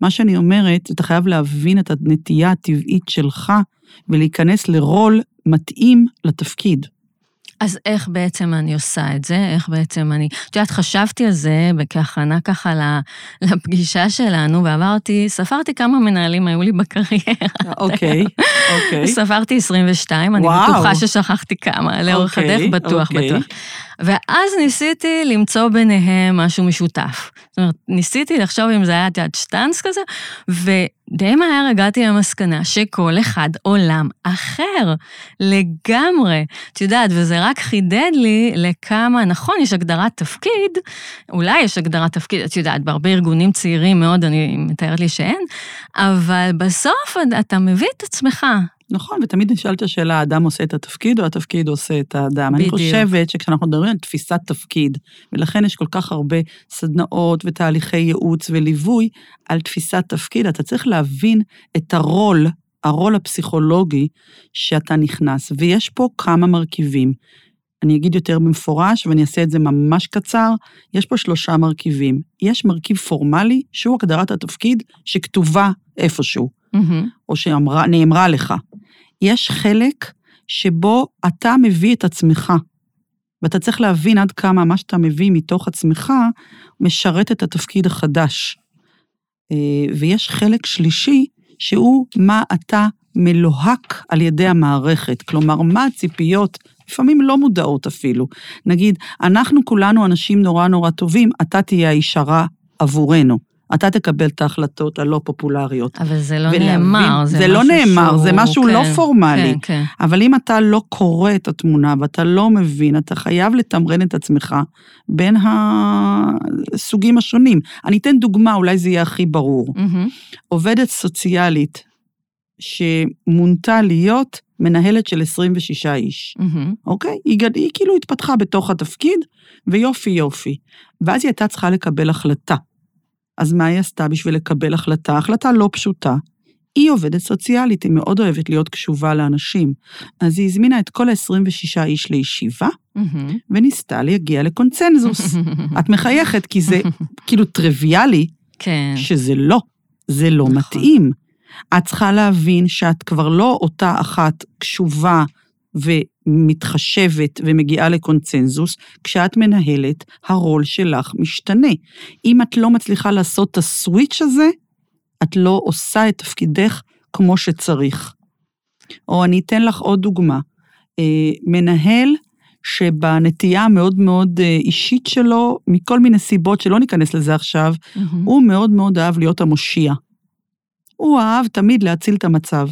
מה שאני אומרת, אתה חייב להבין את הנטייה הטבעית שלך ולהיכנס לרול מתאים לתפקיד. אז איך בעצם אני עושה את זה? איך בעצם אני... את יודעת, חשבתי על זה כהכנה ככה לפגישה שלנו, ועברתי, ספרתי כמה מנהלים היו לי בקריירה. אוקיי, אוקיי. ספרתי 22, אני וואו. בטוחה ששכחתי כמה, לאורך אוקיי, הדרך בטוח, אוקיי. בטוח. ואז ניסיתי למצוא ביניהם משהו משותף. זאת אומרת, ניסיתי לחשוב אם זה היה, את יודעת, שטאנץ כזה, ודי מהר הגעתי למסקנה שכל אחד עולם אחר, לגמרי. את יודעת, וזה רק חידד לי לכמה, נכון, יש הגדרת תפקיד, אולי יש הגדרת תפקיד, את יודעת, בהרבה ארגונים צעירים מאוד, אני מתארת לי שאין, אבל בסוף אתה מביא את עצמך. נכון, ותמיד נשאלת השאלה, האדם עושה את התפקיד או התפקיד עושה את האדם? בדיוק. אני חושבת שכשאנחנו מדברים על תפיסת תפקיד, ולכן יש כל כך הרבה סדנאות ותהליכי ייעוץ וליווי על תפיסת תפקיד, אתה צריך להבין את הרול, הרול הפסיכולוגי שאתה נכנס, ויש פה כמה מרכיבים. אני אגיד יותר במפורש, ואני אעשה את זה ממש קצר, יש פה שלושה מרכיבים. יש מרכיב פורמלי, שהוא הגדרת התפקיד, שכתובה איפשהו. מהמם. או שנאמרה לך. יש חלק שבו אתה מביא את עצמך, ואתה צריך להבין עד כמה מה שאתה מביא מתוך עצמך משרת את התפקיד החדש. אה, ויש חלק שלישי, שהוא מה אתה מלוהק על ידי המערכת. כלומר, מה הציפיות, לפעמים לא מודעות אפילו. נגיד, אנחנו כולנו אנשים נורא נורא טובים, אתה תהיה האיש הרע עבורנו. אתה תקבל את ההחלטות הלא פופולריות. אבל זה לא ולהבין- נאמר, זה זה לא נאמר, שהוא- זה משהו לא כן, פורמלי. כן, כן. אבל אם אתה לא קורא את התמונה ואתה לא מבין, אתה חייב לתמרן את עצמך בין הסוגים השונים. אני אתן דוגמה, אולי זה יהיה הכי ברור. מהמם. עובדת סוציאלית שמונתה להיות מנהלת של 26 איש, מהמם. אוקיי? היא, גד- היא כאילו התפתחה בתוך התפקיד, ויופי יופי. ואז היא הייתה צריכה לקבל החלטה. אז מה היא עשתה בשביל לקבל החלטה? החלטה לא פשוטה. היא עובדת סוציאלית, היא מאוד אוהבת להיות קשובה לאנשים. אז היא הזמינה את כל ה-26 איש לישיבה, מהמם. וניסתה להגיע לקונצנזוס. [laughs] את מחייכת, כי זה [laughs] כאילו טריוויאלי, כן. שזה לא, זה לא נכון. מתאים. את צריכה להבין שאת כבר לא אותה אחת קשובה ומתחשבת ומגיעה לקונצנזוס, כשאת מנהלת, הרול שלך משתנה. אם את לא מצליחה לעשות את הסוויץ' הזה, את לא עושה את תפקידך כמו שצריך. או אני אתן לך עוד דוגמה. אה, מנהל שבנטייה המאוד מאוד אה, אישית שלו, מכל מיני סיבות שלא ניכנס לזה עכשיו, Mm-hmm. הוא מאוד מאוד אהב להיות המושיע. הוא אהב תמיד להציל את המצב.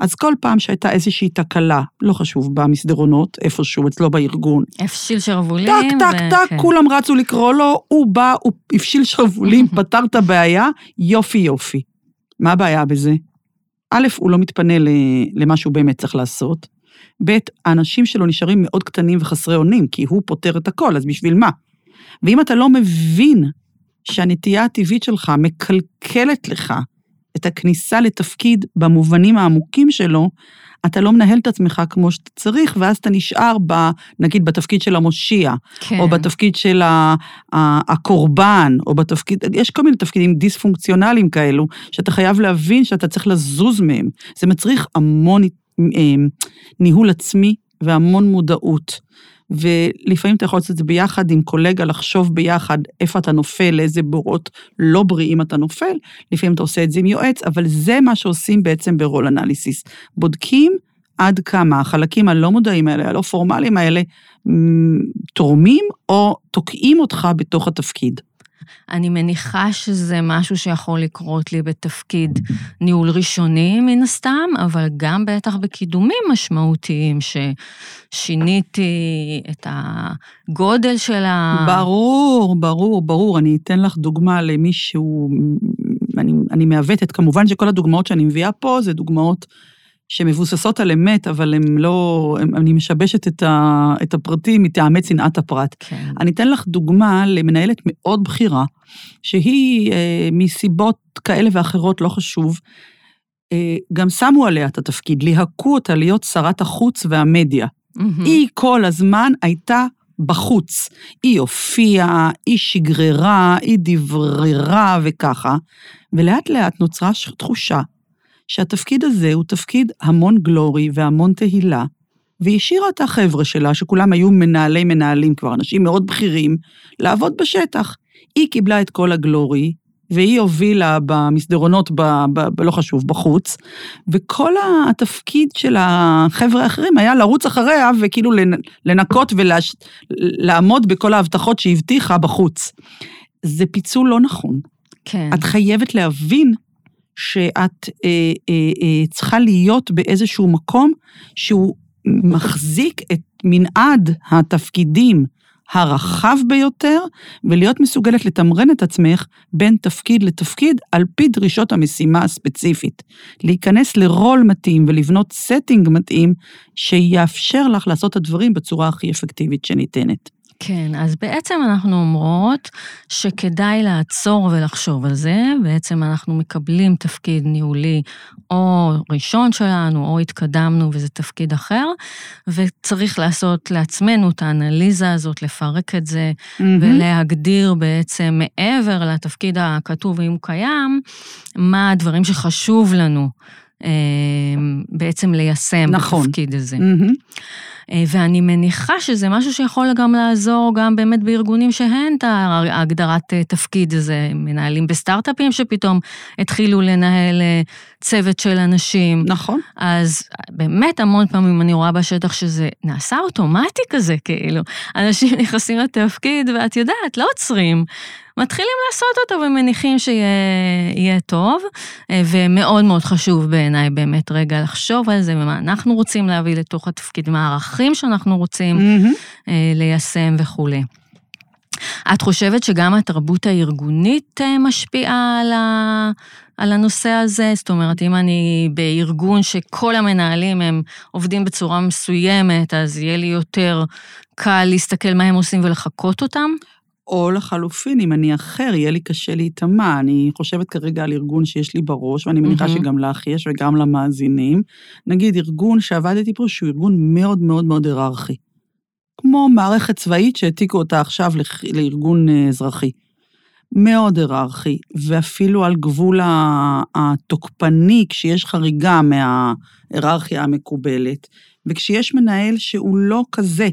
אז כל פעם שהייתה איזושהי תקלה, לא חשוב, במסדרונות, איפשהו, אצלו בארגון, הפשיל שרוולים. טק, טק, טק, כן. כולם רצו לקרוא לו, הוא בא, הוא הפשיל שרוולים, [laughs] פתר את הבעיה, יופי יופי. מה הבעיה בזה? א', הוא לא מתפנה למה שהוא באמת צריך לעשות. ב', האנשים שלו נשארים מאוד קטנים וחסרי אונים, כי הוא פותר את הכל, אז בשביל מה? ואם אתה לא מבין שהנטייה הטבעית שלך מקלקלת לך את הכניסה לתפקיד במובנים העמוקים שלו, אתה לא מנהל את עצמך כמו שאתה צריך, ואז אתה נשאר, ב, נגיד, בתפקיד של המושיע, כן. או בתפקיד של ה- ה- הקורבן, או בתפקיד, יש כל מיני תפקידים דיספונקציונליים כאלו, שאתה חייב להבין שאתה צריך לזוז מהם. זה מצריך המון אה, ניהול עצמי והמון מודעות. ולפעמים אתה יכול לעשות את זה ביחד עם קולגה, לחשוב ביחד איפה אתה נופל, לאיזה בורות לא בריאים אתה נופל, לפעמים אתה עושה את זה עם יועץ, אבל זה מה שעושים בעצם ברול אנליסיס. בודקים עד כמה החלקים הלא מודעים האלה, הלא פורמליים האלה, תורמים או תוקעים אותך בתוך התפקיד. אני מניחה שזה משהו שיכול לקרות לי בתפקיד ניהול ראשוני מן הסתם, אבל גם בטח בקידומים משמעותיים ששיניתי את הגודל של ה... ברור, ברור, ברור. אני אתן לך דוגמה למישהו, אני, אני מעוותת, כמובן שכל הדוגמאות שאני מביאה פה זה דוגמאות שמבוססות על אמת, אבל הן לא, הם, אני משבשת את, ה, את הפרטים מטעמי צנעת הפרט. כן. אני אתן לך דוגמה למנהלת מאוד בכירה, שהיא אה, מסיבות כאלה ואחרות, לא חשוב, אה, גם שמו עליה את התפקיד, ליהקו אותה להיות שרת החוץ והמדיה. מהמם. היא כל הזמן הייתה בחוץ. היא הופיעה, היא שגררה, היא דבררה וככה, ולאט לאט נוצרה תחושה שהתפקיד הזה הוא תפקיד המון גלורי והמון תהילה, והיא השאירה את החבר'ה שלה, שכולם היו מנהלי מנהלים כבר, אנשים מאוד בכירים, לעבוד בשטח. היא קיבלה את כל הגלורי, והיא הובילה במסדרונות, ב, ב, ב, לא חשוב, בחוץ, וכל התפקיד של החבר'ה האחרים היה לרוץ אחריה וכאילו לנ- לנקות ולעמוד בכל ההבטחות שהיא הבטיחה בחוץ. זה פיצול לא נכון. כן. את חייבת להבין שאת אה, אה, אה, צריכה להיות באיזשהו מקום שהוא מחזיק את מנעד התפקידים הרחב ביותר, ולהיות מסוגלת לתמרן את עצמך בין תפקיד לתפקיד על פי דרישות המשימה הספציפית. להיכנס לרול מתאים ולבנות setting מתאים, שיאפשר לך לעשות את הדברים בצורה הכי אפקטיבית שניתנת. כן, אז בעצם אנחנו אומרות שכדאי לעצור ולחשוב על זה. בעצם אנחנו מקבלים תפקיד ניהולי או ראשון שלנו, או התקדמנו וזה תפקיד אחר, וצריך לעשות לעצמנו את האנליזה הזאת, לפרק את זה, ולהגדיר בעצם מעבר לתפקיד הכתוב, אם הוא קיים, מה הדברים שחשוב לנו אה, בעצם ליישם נכון. בתפקיד הזה. מהמם. אה, ואני מניחה שזה משהו שיכול גם לעזור גם באמת בארגונים שהן את ההגדרת אה, תפקיד הזה, מנהלים בסטארט-אפים שפתאום התחילו לנהל אה, צוות של אנשים. נכון. אז באמת המון פעמים אני רואה בשטח שזה נעשה אוטומטי כזה, כאילו. אנשים [laughs] נכנסים לתפקיד ואת יודעת, לא עוצרים. מתחילים לעשות אותו ומניחים שיהיה טוב, ומאוד מאוד חשוב בעיניי באמת רגע לחשוב על זה, ומה אנחנו רוצים להביא לתוך התפקיד, מה הערכים שאנחנו רוצים. אה, ליישם וכולי. את חושבת שגם התרבות הארגונית אה, משפיעה על, ה... על הנושא הזה? זאת אומרת, אם אני בארגון שכל המנהלים הם עובדים בצורה מסוימת, אז יהיה לי יותר קל להסתכל מה הם עושים ולחקות אותם? או לחלופין, אם אני אחר, יהיה לי קשה להיטמע. אני חושבת כרגע על ארגון שיש לי בראש, ואני מניחה מהמם. שגם לך יש וגם למאזינים. נגיד, ארגון שעבדתי פה, שהוא ארגון מאוד מאוד מאוד היררכי. כמו מערכת צבאית שהעתיקו אותה עכשיו לארגון אה, אזרחי. מאוד היררכי, ואפילו על גבול התוקפני, כשיש חריגה מההיררכיה המקובלת. וכשיש מנהל שהוא לא כזה,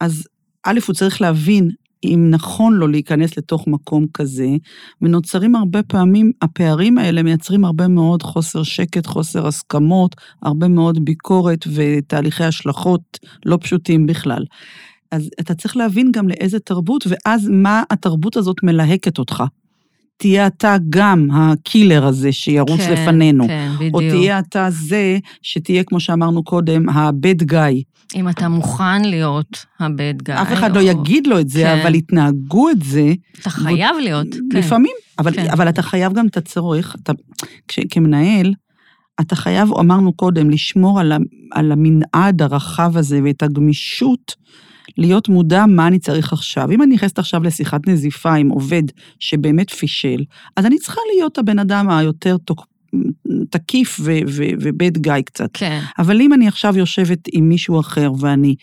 אז א', הוא צריך להבין אם נכון לו להיכנס לתוך מקום כזה, ונוצרים הרבה פעמים, הפערים האלה מייצרים הרבה מאוד חוסר שקט, חוסר הסכמות, הרבה מאוד ביקורת ותהליכי השלכות לא פשוטים בכלל. אז אתה צריך להבין גם לאיזה תרבות, ואז מה התרבות הזאת מלהקת אותך. תהיה אתה גם הקילר הזה שירוץ כן, לפנינו. כן, בדיוק. או תהיה אתה זה שתהיה, כמו שאמרנו קודם, ה-bad guy. אם אתה מוכן להיות הבד גיא. אף אחד לא או- יגיד לו את זה, כן. אבל יתנהגו את זה. אתה חייב להיות, כן. לפעמים, אבל, כן. אבל אתה חייב גם את הצורך, אתה, כש, כמנהל, אתה חייב, אמרנו קודם, לשמור על, על המנעד הרחב הזה ואת הגמישות, להיות מודע מה אני צריך עכשיו. אם אני נכנסת עכשיו לשיחת נזיפה עם עובד שבאמת פישל, אז אני צריכה להיות הבן אדם היותר תוק, תקיף ו- ו- ובד גיא קצת. כן, אבל אם אני עכשיו יושבת עם מישהו אחר ואני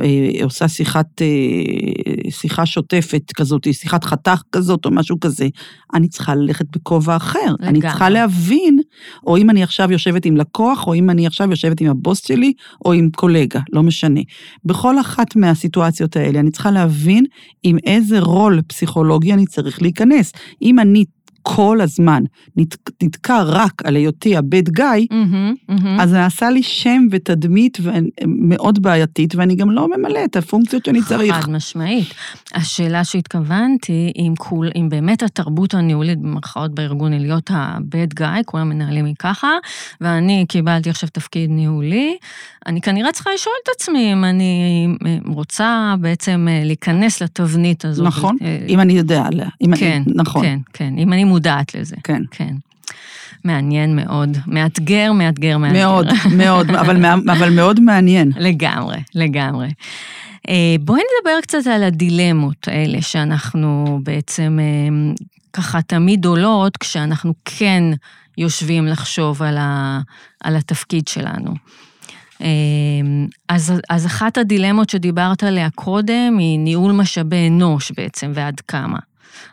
אה, עושה שיחת, אה, שיחה שוטפת כזאת, שיחת חתך כזאת או משהו כזה, אני צריכה ללכת בכובע אחר. לגמרי. אני צריכה. להבין, או אם אני עכשיו יושבת עם לקוח, או אם אני עכשיו יושבת עם הבוס שלי, או עם קולגה, לא משנה. בכל אחת מהסיטואציות האלה אני צריכה להבין עם איזה רול פסיכולוגי אני צריך להיכנס. אם אני כל הזמן נת, נתקע רק על היותי הבד גיא, מהמם, מהמם. אז זה עשה לי שם ותדמית מאוד בעייתית, ואני גם לא ממלא את הפונקציות שאני צריך. חד משמעית. השאלה שהתכוונתי, אם, כול, אם באמת התרבות הניהולית במרכאות בארגון היא להיות ה-bad guy, כולם מנהלים לי ככה, ואני קיבלתי עכשיו תפקיד ניהולי, אני כנראה צריכה לשאול את עצמי אם אני אה, רוצה בעצם אה, להיכנס לתבנית הזאת. נכון, אה, אם אני יודע עליה. כן, אני, נכון, כן, כן, אם אני מודעת לזה. כן. כן. מעניין מאוד. מאתגר, מאתגר, מאתגר. מאוד, מאוד, אבל, אבל מאוד מעניין. לגמרי, לגמרי. אה, בואי נדבר קצת על הדילמות האלה שאנחנו בעצם אה, ככה תמיד עולות כשאנחנו כן יושבים לחשוב על, ה, על התפקיד שלנו. אה, אז, אז אחת הדילמות שדיברת עליה קודם היא ניהול משאבי אנוש בעצם, ועד כמה.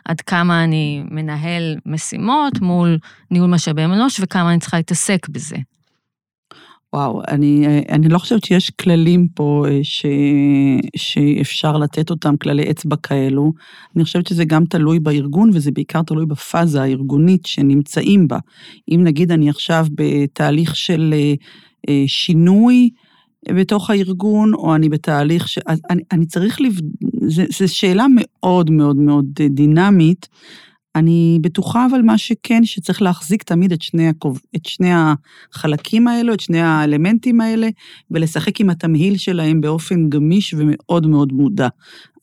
עד כמה אני מנהל משימות מול ניהול משאבי אנוש וכמה אני צריכה להתעסק בזה. וואו, אני, אני לא חושבת שיש כללים פה אה, ש, שאפשר לתת אותם, כללי אצבע כאלו. אני חושבת שזה גם תלוי בארגון, וזה בעיקר תלוי בפאזה הארגונית שנמצאים בה. אם נגיד אני עכשיו בתהליך של אה, אה, שינוי בתוך הארגון, או אני בתהליך ש... אני, אני צריך לב... זו שאלה מאוד מאוד מאוד דינמית. אני בטוחה אבל מה שכן, שצריך להחזיק תמיד את שני, הקוב... את שני החלקים האלו, את שני האלמנטים האלה, ולשחק עם התמהיל שלהם באופן גמיש ומאוד מאוד מודע.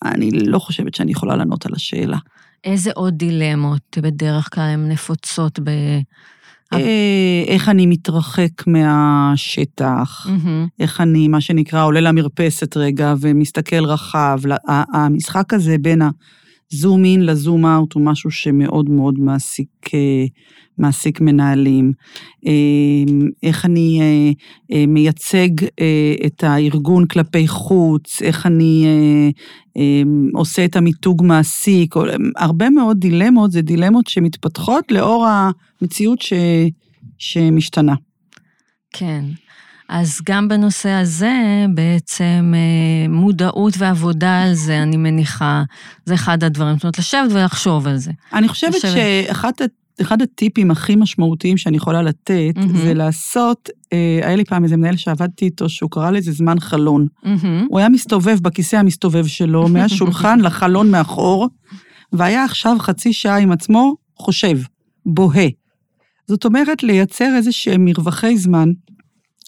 אני לא חושבת שאני יכולה לענות על השאלה. איזה עוד דילמות בדרך כלל הן נפוצות ב... אה, איך אני מתרחק מהשטח, מהמם, איך אני, מה שנקרא, עולה למרפסת רגע ומסתכל רחב. ה- המשחק הזה בין הזום אין לזום אאוט הוא משהו שמאוד מאוד מעסיק, אה, מעסיק מנהלים. אה, איך אני אה, אה, מייצג את הארגון כלפי חוץ, איך אני אה, עושה את המיתוג מעסיק, או- הרבה מאוד דילמות, זה דילמות שמתפתחות לאור המציאות ש, שמשתנה. כן. אז גם בנושא הזה, בעצם אה, מודעות ועבודה על זה, אני מניחה, זה אחד הדברים. זאת אומרת, לשבת ולחשוב על זה. אני חושבת לשבת. שאחד אחד הטיפים הכי משמעותיים שאני יכולה לתת, מהמם. זה לעשות, אה, היה לי פעם איזה מנהל שעבדתי איתו, שהוא קרא לזה זמן חלון. מהמם, הוא היה מסתובב בכיסא המסתובב שלו, [laughs] מהשולחן לחלון מאחור, והיה עכשיו חצי שעה עם עצמו, חושב, בוהה. זאת אומרת, לייצר איזה שהם מרווחי זמן,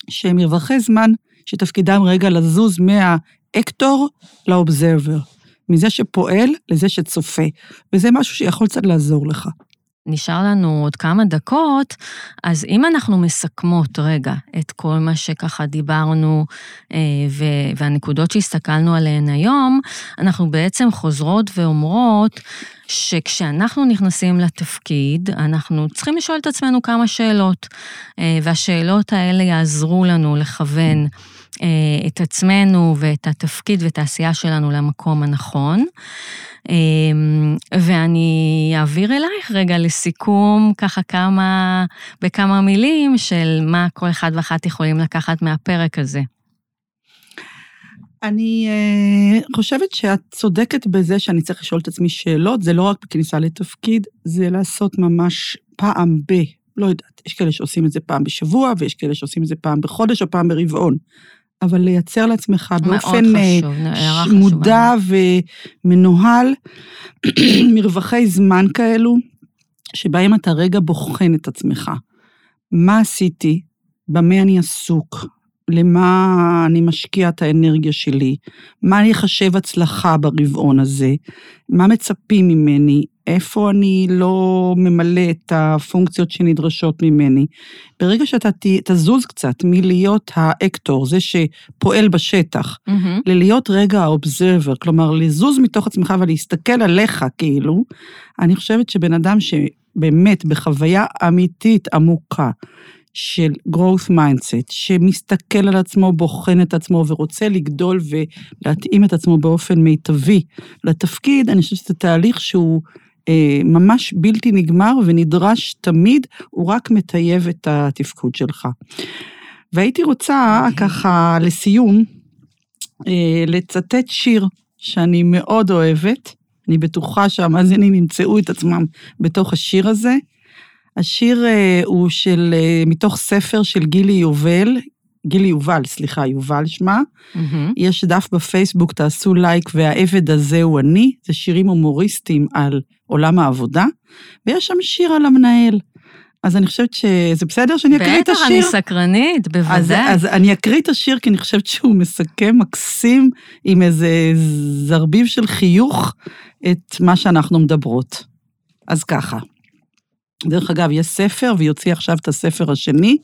שהם מרווחי זמן שתפקידם רגע לזוז מהאקטור לאובזרבר, מזה שפועל לזה שצופה, וזה משהו שיכול קצת לעזור לך. נשאר לנו עוד כמה דקות, אז אם אנחנו מסכמות רגע את כל מה שככה דיברנו אה, ו- והנקודות שהסתכלנו עליהן היום, אנחנו בעצם חוזרות ואומרות שכשאנחנו נכנסים לתפקיד, אנחנו צריכים לשאול את עצמנו כמה שאלות, אה, והשאלות האלה יעזרו לנו לכוון את עצמנו ואת התפקיד ואת העשייה שלנו למקום הנכון. אמ, ואני אעביר אלייך רגע לסיכום, ככה כמה, בכמה מילים של מה כל אחד ואחת יכולים לקחת מהפרק הזה. אני uh, חושבת שאת צודקת בזה שאני צריך לשאול את עצמי שאלות, זה לא רק בכניסה לתפקיד, זה לעשות ממש פעם ב... לא יודעת, יש כאלה שעושים את זה פעם בשבוע, ויש כאלה שעושים את זה פעם בחודש או פעם ברבעון. אבל לייצר לעצמך באופן אה, חשוב, מודע ומנוהל [clears throat] מרווחי זמן כאלו, שבהם אתה רגע בוחן את עצמך. מה עשיתי? במה אני עסוק? למה אני משקיע את האנרגיה שלי? מה אני אחשב הצלחה ברבעון הזה? מה מצפים ממני? איפה אני לא ממלא את הפונקציות שנדרשות ממני. ברגע שאתה תזוז קצת מלהיות האקטור, זה שפועל בשטח, mm-hmm. ללהיות רגע האובזרבר, כלומר, לזוז מתוך עצמך ולהסתכל עליך כאילו, אני חושבת שבן אדם שבאמת בחוויה אמיתית עמוקה, של growth mindset, שמסתכל על עצמו, בוחן את עצמו ורוצה לגדול ולהתאים את עצמו באופן מיטבי לתפקיד, אני חושבת שזה תהליך שהוא ממש בלתי נגמר ונדרש תמיד, הוא רק מטייב את התפקוד שלך. והייתי רוצה ככה לסיום אה, לצטט שיר שאני מאוד אוהבת, אני בטוחה שהמאזינים ימצאו את עצמם בתוך השיר הזה. השיר אה, הוא של, מתוך ספר של גילי יובל, גילי יובל, סליחה, יובל שמה. Mm-hmm. יש דף בפייסבוק, תעשו לייק, והעבד הזה הוא אני. זה שירים הומוריסטיים על עולם העבודה, ויש שם שיר על המנהל. אז אני חושבת שזה בסדר שאני אקריא את השיר? בטח, אני סקרנית, בוודאי. אז, אז אני אקריא את השיר, כי אני חושבת שהוא מסכם מקסים עם איזה זרביב של חיוך את מה שאנחנו מדברות. אז ככה. דרך אגב, יש ספר, והיא הוציאה עכשיו את הספר השני.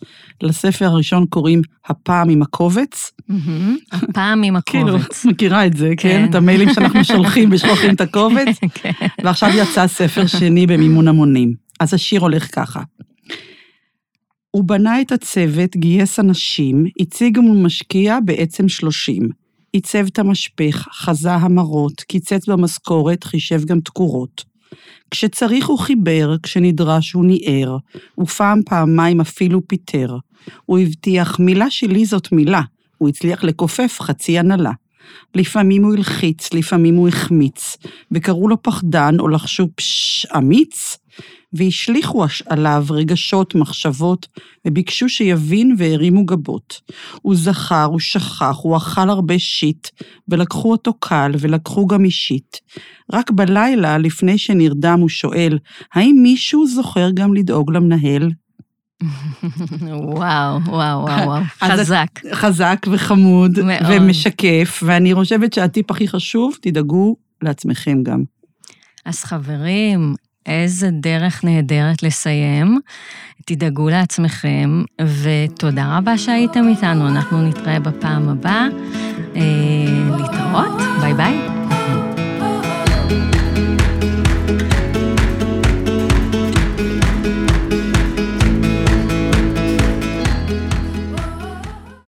לספר הראשון קוראים הפעם עם הקובץ. הפעם עם הקובץ. כאילו, מכירה את זה, כן? כן? את המיילים שאנחנו [laughs] שולחים ושולחים את הקובץ. [laughs] כן. ועכשיו יצא ספר שני במימון המונים. אז השיר הולך ככה. הוא בנה את הצוות, גייס אנשים, הציג מול משקיע בעצם שלושים. עיצב את המשפך, חזה המרות, קיצץ במשכורת, חישב גם תקורות. כשצריך הוא חיבר, כשנדרש הוא ניער, ופעם פעמיים אפילו פיטר. הוא הבטיח, מילה שלי זאת מילה, הוא הצליח לכופף חצי הנהלה. לפעמים הוא הלחיץ, לפעמים הוא החמיץ, וקראו לו פחדן או לחשוב פשש אמיץ, והשליכו עליו רגשות, מחשבות, וביקשו שיבין והרימו גבות. הוא זכר, הוא שכח, הוא אכל הרבה שיט, ולקחו אותו קל, ולקחו גם אישית. רק בלילה, לפני שנרדם, הוא שואל, האם מישהו זוכר גם לדאוג למנהל? וואו, וואו, וואו, וואו, [laughs] חזק. חזק וחמוד, מאוד. ומשקף, ואני חושבת שהטיפ הכי חשוב, תדאגו לעצמכם גם. אז חברים, איזה דרך נהדרת לסיים. תדאגו לעצמכם, ותודה רבה שהייתם איתנו. אנחנו נתראה בפעם הבאה. אה, להתראות, ביי ביי.